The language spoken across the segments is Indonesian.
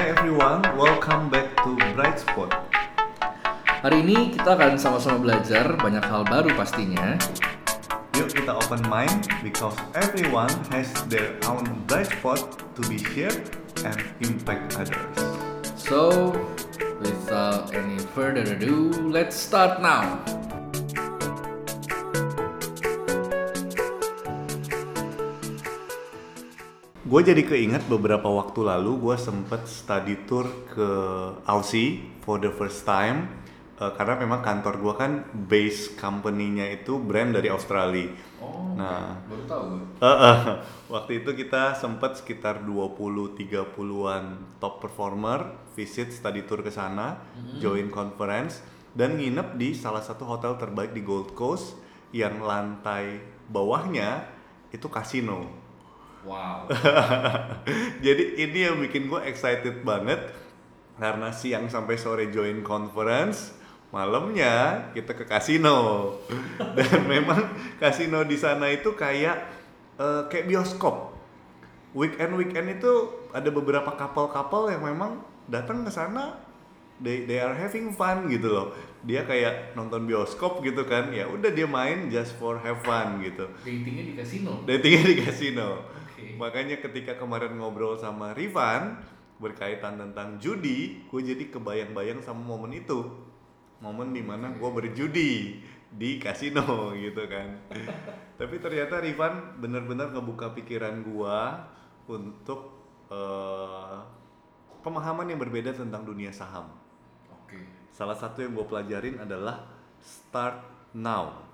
Hi everyone, welcome back to Bright Spot. Hari ini kita akan sama-sama belajar banyak hal baru pastinya. Yuk kita open mind because everyone has their own bright spot to be shared and impact others. So, without any further ado, let's start now. Gue jadi keinget beberapa waktu lalu gue sempet study tour ke Aussie for the first time Eh, karena memang kantor gue kan base company-nya itu brand dari Australia. Oh, Nah. baru tahu gue. Eh, eh, waktu itu kita sempat sekitar 20-30an top performer visit study tour ke sana, join conference dan nginep di salah satu hotel terbaik di Gold Coast yang lantai bawahnya itu kasino. Wow. Jadi ini yang bikin gue excited banget karena siang sampai sore join conference, malamnya kita ke kasino. Dan memang kasino di sana itu kayak eh, kayak bioskop. Weekend weekend itu ada beberapa couple-couple yang memang datang ke sana they, they are having fun gitu loh. Dia kayak nonton bioskop gitu kan. Ya udah dia main just for have fun gitu. Datingnya di kasino. Datingnya di kasino. Oke. Makanya ketika kemarin ngobrol sama Rifan berkaitan tentang judi, gue jadi kebayang-bayang sama momen itu. Momen di mana gue berjudi di kasino gitu kan. Tapi ternyata Rifan benar-benar ngebuka pikiran gue untuk eh, pemahaman yang berbeda tentang dunia saham. Oke. Salah satu yang gue pelajarin adalah start now.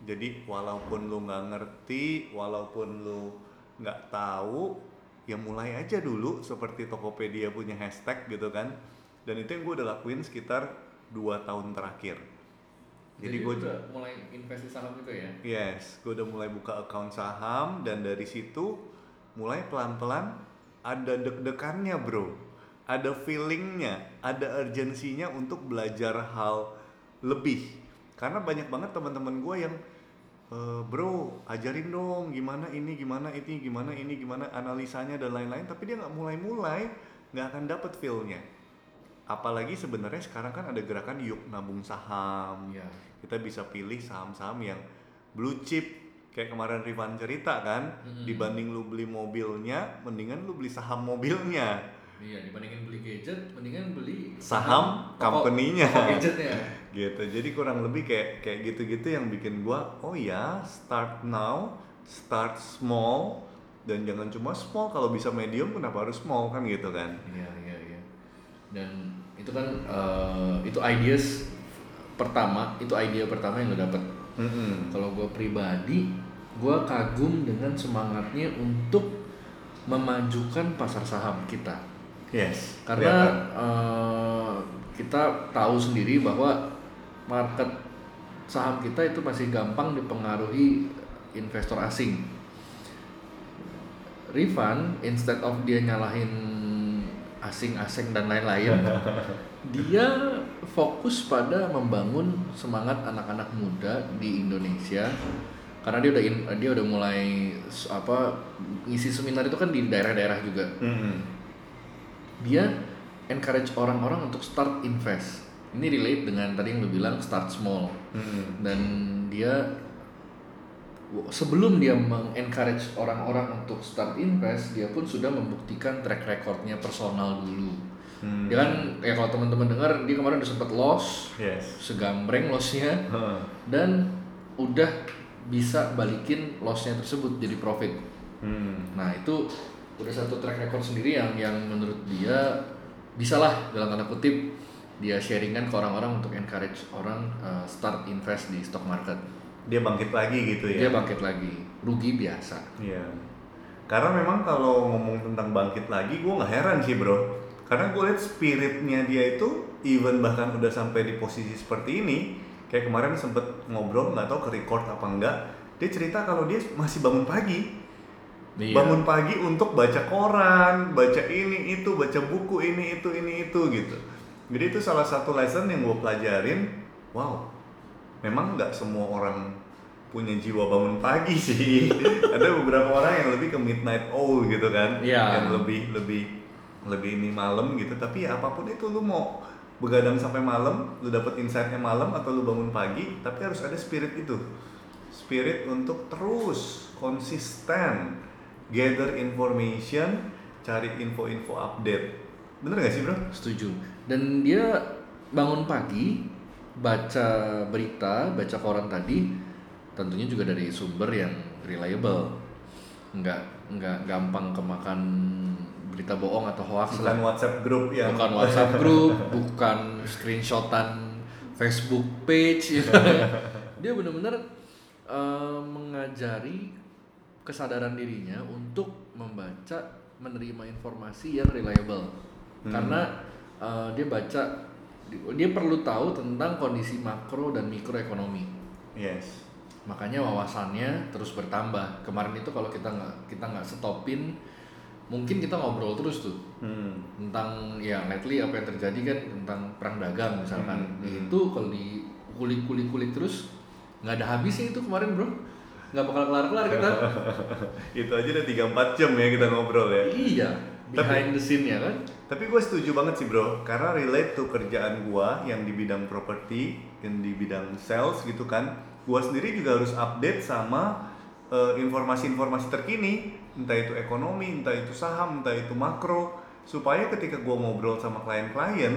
Jadi walaupun lu nggak ngerti, walaupun lu nggak tahu, ya mulai aja dulu seperti Tokopedia punya hashtag gitu kan. Dan itu yang gue udah lakuin sekitar dua tahun terakhir. Jadi, gue udah mulai invest di saham itu ya. Yes, gue udah mulai buka account saham dan dari situ mulai pelan-pelan ada deg-degannya bro, ada feelingnya, ada urgensinya untuk belajar hal lebih. Karena banyak banget teman-teman gue yang "Eh, bro ajarin dong gimana ini gimana ini gimana ini gimana analisanya dan lain-lain tapi dia nggak mulai-mulai nggak akan dapet feelnya apalagi sebenarnya sekarang kan ada gerakan yuk nabung saham Iya. kita bisa pilih saham-saham yang blue chip kayak kemarin Rifan cerita kan Mm-mm. dibanding lu beli mobilnya mendingan lu beli saham mobilnya Iya, dibandingin beli gadget, mendingan beli Saham company-nya. gadgetnya. gitu jadi kurang lebih kayak kayak gitu-gitu yang bikin gua oh ya start now start small dan jangan cuma small kalau bisa medium kenapa harus small kan gitu kan Iya, iya, iya. Dan itu kan eh, itu ideas pertama, itu idea pertama yang lo dapet. Mm-mm. Kalau gue pribadi, gue kagum dengan semangatnya untuk memajukan pasar saham kita. Yes Karena kelihatan. eh, kita tahu sendiri bahwa market saham kita itu masih gampang dipengaruhi investor asing. Rifan, instead of dia nyalahin asing-asing dan lain-lain, dia fokus pada membangun semangat anak-anak muda di Indonesia karena dia udah in- dia udah mulai apa ngisi seminar itu kan di daerah-daerah juga Mm-mm. Dia encourage orang-orang untuk start invest ini relate dengan tadi yang lu bilang start small Mm-mm. dan dia sebelum dia mengencourage orang-orang untuk start invest dia pun sudah membuktikan track recordnya personal dulu Hmm. dia kan ya kalau teman-teman dengar dia kemarin udah sempat loss yes segambreng lossnya Huh. dan udah bisa balikin lossnya tersebut jadi profit Hmm. Nah itu udah satu track record sendiri yang yang menurut dia bisalah dalam tanda kutip dia sharingkan ke orang-orang untuk encourage orang uh, start invest di stock market. dia bangkit lagi gitu ya Dia bangkit lagi, rugi biasa. Iya. Karena memang kalau ngomong tentang bangkit lagi, gue nggak heran sih bro. Karena gue lihat spiritnya dia itu, even bahkan udah sampai di posisi seperti ini, kayak kemarin sempet ngobrol nggak tahu ke record apa enggak, dia cerita kalau dia masih bangun pagi, Iya. bangun pagi untuk baca koran, baca ini itu, baca buku ini itu ini itu gitu. Jadi itu salah satu lesson yang gue pelajarin. Wow, memang nggak semua orang punya jiwa bangun pagi sih. Ada beberapa orang yang lebih ke midnight owl gitu kan, Iya. yang lebih lebih lebih ini malam gitu tapi ya apa pun itu lu mau begadang sampai malam lu dapet insightnya malam atau lu bangun pagi tapi harus ada spirit itu spirit untuk terus konsisten gather information cari info-info update bener gak sih bro? Setuju. Dan dia bangun pagi, baca berita, baca koran tadi, tentunya juga dari sumber yang reliable. Nggak nggak gampang kemakan berita bohong atau hoax bukan lah. WhatsApp grup yang Bukan WhatsApp group, bukan screenshotan Facebook page. gitu. dia benar-benar eh, mengajari kesadaran dirinya untuk membaca, menerima informasi yang reliable. Hmm. Karena eh, dia baca, dia perlu tahu tentang kondisi makro dan mikroekonomi. yes Makanya wawasannya terus bertambah. Kemarin itu kalau kita nggak kita nggak stopin, mungkin kita ngobrol terus tuh hmm. tentang ya lately apa yang terjadi kan tentang perang dagang misalkan Hmm, hmm. itu kalau di kulik kulik kulik terus nggak ada habisnya itu kemarin bro nggak bakal kelar kelar kita. Itu aja udah 3-4 jam ya kita ngobrol ya. Iya behind the scene ya kan? Tapi gue setuju banget sih bro, karena relate to kerjaan gue yang di bidang properti, yang di bidang sales gitu kan. Gue sendiri juga harus update sama eh, informasi-informasi terkini, entah itu ekonomi, entah itu saham, entah itu makro, supaya ketika gue ngobrol sama klien-klien,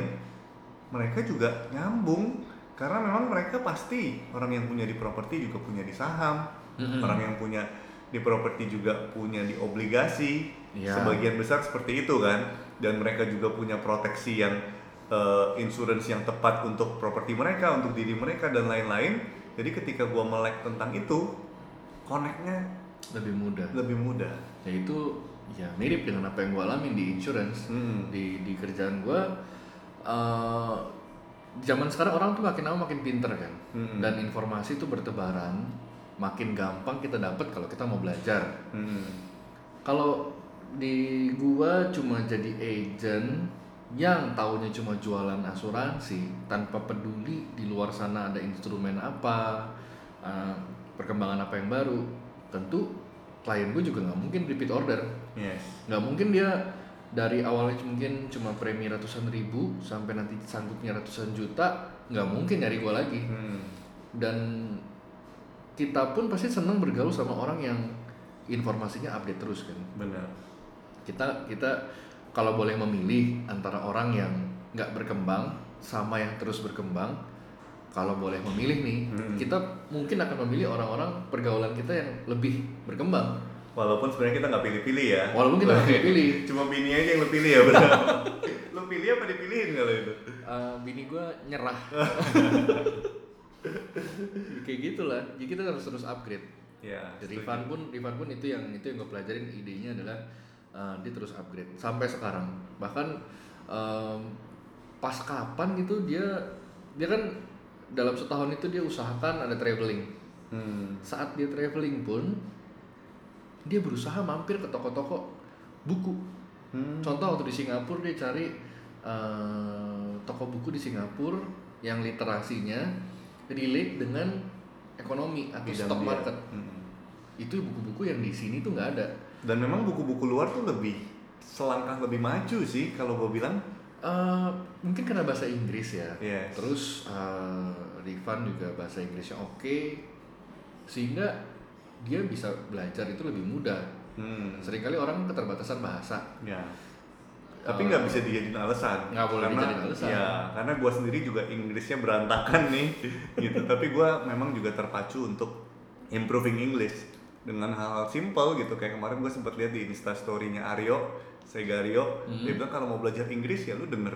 mereka juga nyambung. Karena memang mereka pasti orang yang punya di properti juga punya di saham, Mm-mm. orang yang punya di properti juga punya di obligasi, Iya. sebagian besar seperti itu kan dan mereka juga punya proteksi yang eh, insurance yang tepat untuk properti mereka untuk diri mereka dan lain-lain jadi ketika gua melek tentang itu connectnya lebih mudah lebih mudah ya itu ya mirip dengan apa yang gue alamin di insurance Hmm. di di kerjaan gue eh zaman sekarang orang tuh makin lama makin pinter kan Hmm. dan informasi itu bertebaran makin gampang kita dapat kalau kita mau belajar Hmm. Kalau di gua cuma jadi agent yang taunya cuma jualan asuransi tanpa peduli di luar sana ada instrumen apa, eh, perkembangan apa yang baru, tentu klien gue juga nggak mungkin repeat order, yes nggak mungkin dia dari awalnya mungkin cuma premi ratusan ribu sampai nanti sanggupnya ratusan juta, nggak mungkin nyari gua lagi Hmm. dan kita pun pasti senang bergaul sama orang yang informasinya update terus kan. Benar. Kita kita kalau boleh memilih antara orang yang nggak berkembang sama yang terus berkembang kalau boleh memilih nih Hmm. kita mungkin akan memilih orang-orang pergaulan kita yang lebih berkembang. Walaupun sebenarnya kita nggak pilih-pilih ya. Walaupun kita nggak pilih cuma bini aja yang lo pilih ya benar. Lo pilih apa dipilihin kalau itu? Eh, bini gue nyerah kayak gitulah jadi kita harus terus upgrade ya. Rifan pun Rifan pun itu yang itu yang gue pelajarin idenya adalah uh, dia terus upgrade sampai sekarang bahkan um, pas kapan gitu dia dia kan dalam setahun itu dia usahakan ada traveling Hmm. saat dia traveling pun dia berusaha mampir ke toko-toko buku Hmm. contoh waktu di Singapura dia cari uh, toko buku di Singapura yang literasinya relate dengan ekonomi atau Bidang stock market Hmm. itu buku-buku yang di sini tuh nggak ada Dan memang buku-buku luar tuh lebih selangkah lebih maju sih kalau gue bilang. Eh, mungkin karena bahasa Inggris ya Yes. terus eh, Rifan juga bahasa Inggrisnya oke sehingga dia bisa belajar itu lebih mudah Hmm. sering kali orang keterbatasan bahasa Ya. Tapi Eh, nggak bisa dijadiin alasan. nggak boleh Karena- dijadiin alasan. Ya, karena gue sendiri juga Inggrisnya berantakan nih, gitu. Tapi gue memang juga terpacu untuk improving English dengan hal-hal simple gitu. Kayak kemarin gue sempat lihat di Insta story-nya Aryo, Segario, Hmm. dia bilang kalau mau belajar Inggris ya lu denger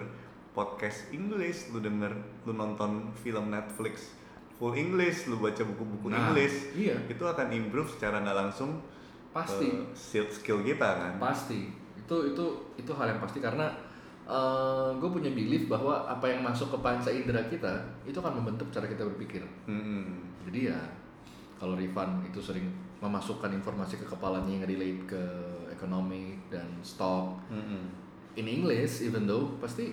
podcast English, lu denger, lu nonton film Netflix full English, lu baca buku-buku Nah, English, iya. itu akan improve secara nggak langsung Pasti. eh, skill skill kita kan. pasti itu itu itu hal yang pasti karena gue punya belief bahwa apa yang masuk ke panca indera kita itu akan membentuk cara kita berpikir Hmm. jadi ya kalau Rifan itu sering memasukkan informasi ke kepalanya yang relate ke ekonomi dan stock Mm-mm. in English even though pasti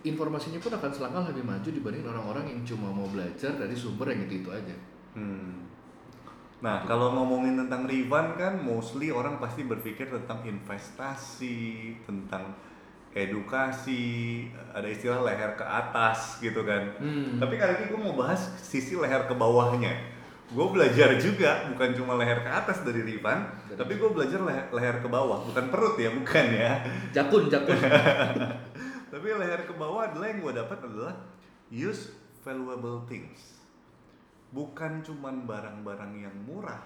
informasinya pun akan selangkah lebih maju dibanding orang-orang yang cuma mau belajar dari sumber yang itu itu aja Hmm. Nah, kalau ngomongin tentang refund kan mostly orang pasti berpikir tentang investasi, tentang edukasi, ada istilah leher ke atas gitu kan. Hmm. Tapi kali ini gue mau bahas sisi leher ke bawahnya. Gue belajar juga, bukan cuma leher ke atas dari refund, tapi gue belajar leher, leher ke bawah, bukan perut ya, bukan ya. Jakun, jakun. Tapi leher ke bawah adalah yang gue dapat adalah use valuable things. Bukan cuman barang-barang yang murah.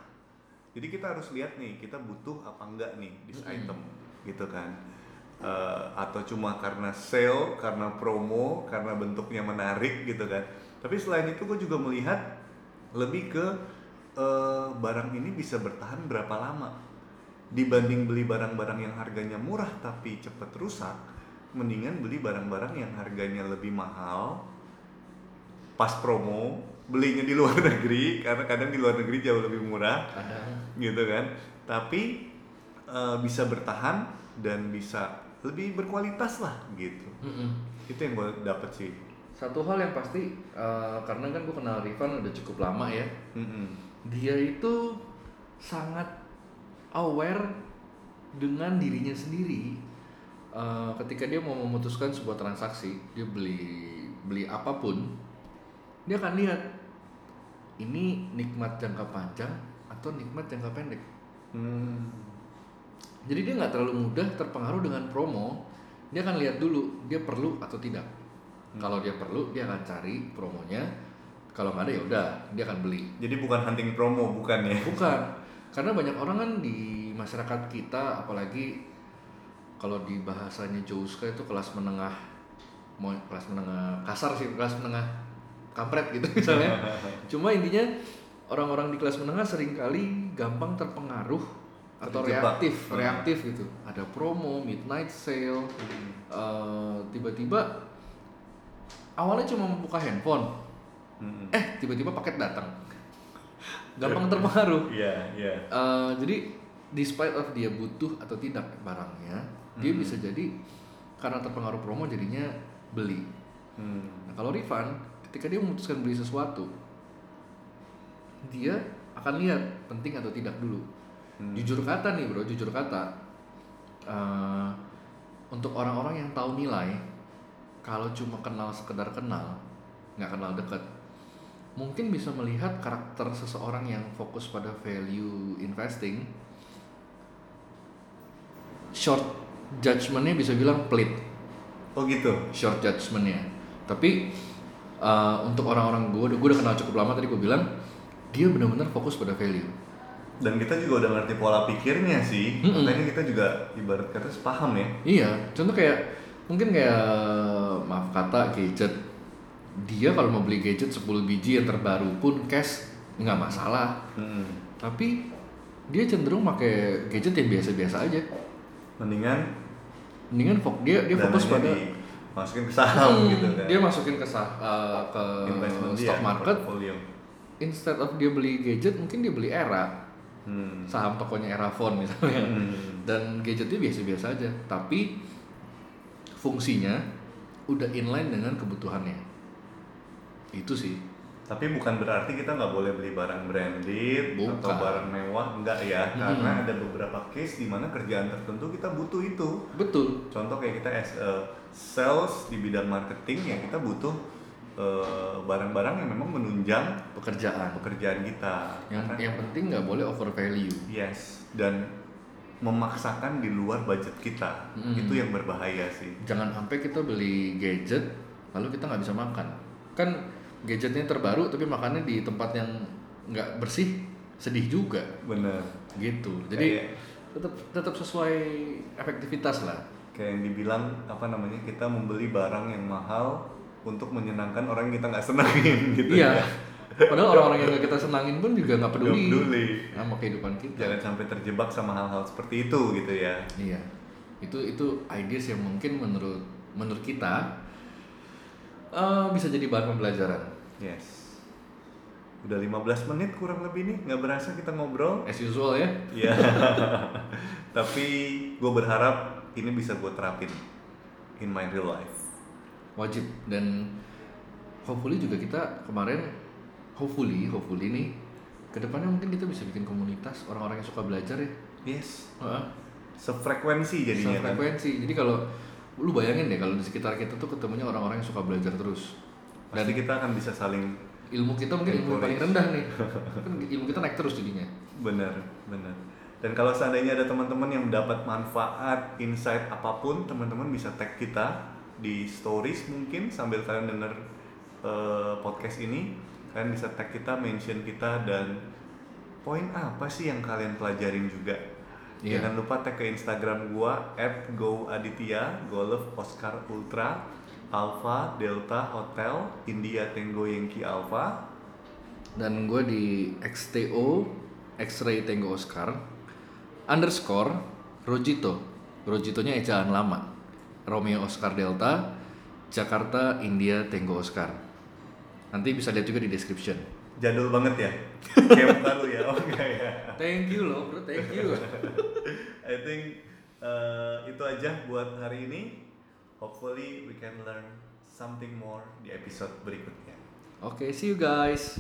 Jadi kita harus lihat nih, kita butuh apa enggak nih this Mm-mm. item, gitu kan. Eh, atau cuma karena sale, karena promo, karena bentuknya menarik gitu kan. Tapi selain itu gue juga melihat lebih ke eh, barang ini bisa bertahan berapa lama dibanding beli barang-barang yang harganya murah tapi cepat rusak mendingan beli barang-barang yang harganya lebih mahal pas promo belinya di luar negeri karena kadang di luar negeri jauh lebih murah Ada. gitu kan tapi eh, bisa bertahan dan bisa lebih berkualitas lah gitu Mm-mm. itu yang gue dapet sih Satu hal yang pasti, eh, karena kan gue kenal Rifan udah cukup lama ya, Mm-mm. dia itu sangat aware dengan dirinya sendiri. Eh, ketika dia mau memutuskan sebuah transaksi, dia beli beli apa pun, dia akan lihat ini nikmat jangka panjang atau nikmat jangka pendek. Hmm. Jadi dia nggak terlalu mudah terpengaruh dengan promo. Dia akan lihat dulu dia perlu atau tidak. Kalau dia perlu, dia akan cari promonya. Kalau nggak ada ya udah, dia akan beli. jadi bukan hunting promo bukan ya Bukan, karena banyak orang kan di masyarakat kita, apalagi kalau di bahasanya Jouska itu kelas menengah, mau kelas menengah kasar sih, kelas menengah kampret gitu misalnya. Cuma intinya orang-orang di kelas menengah sering kali gampang terpengaruh atau Terjebak. reaktif, Hmm. reaktif gitu. Ada promo, midnight sale, eh, tiba-tiba awalnya cuma membuka handphone, Mm-mm. eh tiba-tiba paket datang. Gampang terpengaruh. Iya, iya. Eh, jadi despite of dia butuh atau tidak barangnya, dia Hmm. bisa jadi karena terpengaruh promo jadinya beli. Hmm. Nah, kalau refund, ketika dia memutuskan beli sesuatu, dia akan lihat penting atau tidak dulu. Hmm. Jujur kata nih bro, jujur kata, eh, untuk orang-orang yang tahu nilai, kalau cuma kenal sekedar kenal, nggak kenal dekat, mungkin bisa melihat karakter seseorang yang fokus pada value investing. Short judgementnya bisa bilang pelit Oh gitu. short judgementnya tapi uh, untuk orang-orang gue gue udah kenal cukup lama tadi gue bilang dia benar-benar fokus pada value Dan kita juga udah ngerti pola pikirnya sih. Mm-mm. Makanya kita juga ibarat kata sepaham ya. iya contoh kayak mungkin kayak maaf kata gadget dia kalau mau beli gadget 10 biji yang terbaru pun cash nggak masalah Hmm. tapi dia cenderung pakai gadget yang biasa-biasa aja Mendingan mendingan fok dia dia fokus pada dimasukin ke saham Hmm, gitu kan. dia masukin ke sah- uh, ke Investment dia, stock market portfolio. instead of dia beli gadget mungkin dia beli era Hmm. saham tokonya Erafon misalnya Hmm. dan gadgetnya biasa-biasa aja tapi fungsinya udah inline dengan kebutuhannya itu sih Tapi bukan berarti kita nggak boleh beli barang branded atau Bukan. barang mewah, enggak ya. Hmm. Karena ada beberapa case di mana kerjaan tertentu kita butuh itu. betul Contoh kayak kita as a sales di bidang marketing ya kita butuh eh, barang-barang yang memang menunjang pekerjaan pekerjaan kita. yang Karena- yang penting nggak boleh over value Yes, dan memaksakan di luar budget kita. Mm. Itu yang berbahaya sih. jangan sampai kita beli gadget lalu kita nggak bisa makan kan gadgetnya terbaru tapi makannya di tempat yang nggak bersih sedih juga Bener. gitu jadi Kayak- tetap tetap sesuai efektivitas lah Kayak yang dibilang apa namanya kita membeli barang yang mahal untuk menyenangkan orang yang kita nggak senangin gitu. iya ya. padahal orang-orang yang nggak kita senangin pun juga nggak peduli peduli. sama kehidupan kita Jangan sampai terjebak sama hal-hal seperti itu gitu ya. iya itu itu ideas yang mungkin menurut menurut kita eh, bisa jadi bahan pembelajaran Yes. Udah 15 menit kurang lebih nih, nggak berasa kita ngobrol. as usual ya Iya. Tapi gue berharap ini bisa gue terapin in my real life. wajib dan hopefully juga kita kemarin hopefully hopefully nih ke depannya mungkin kita bisa bikin komunitas orang-orang yang suka belajar ya Yes. Heeh. Sefrekuensi jadinya kan. frekuensi jadi kalau lu bayangin deh kalau di sekitar kita tuh ketemunya orang-orang yang suka belajar terus Pasti kita akan bisa saling ilmu kita mungkin ilmu paling rendah nih kan ilmu kita naik terus jadinya benar, benar. Dan kalau seandainya ada teman-teman yang mendapat manfaat, insight apa pun, teman-teman bisa tag kita di stories mungkin sambil kalian denger eh, podcast ini, kalian bisa tag kita, mention kita dan poin apa sih yang kalian pelajarin juga. Iya. Jangan lupa tag ke Instagram gua @goaditya, golf Oscar Ultra, Alpha Delta Hotel, India Tango Yankee Alpha. dan gue di XTO X-ray Tango Oscar underscore Rojito Rojitonya ejaan lama Romeo Oscar Delta Jakarta India Tango Oscar nanti bisa lihat juga di description Jadul banget ya. Kayak muka lu ya. Oh enggak ya. thank you loh bro thank you I think uh, itu aja buat hari ini. Hopefully we can learn something more di episode berikutnya. oke see you guys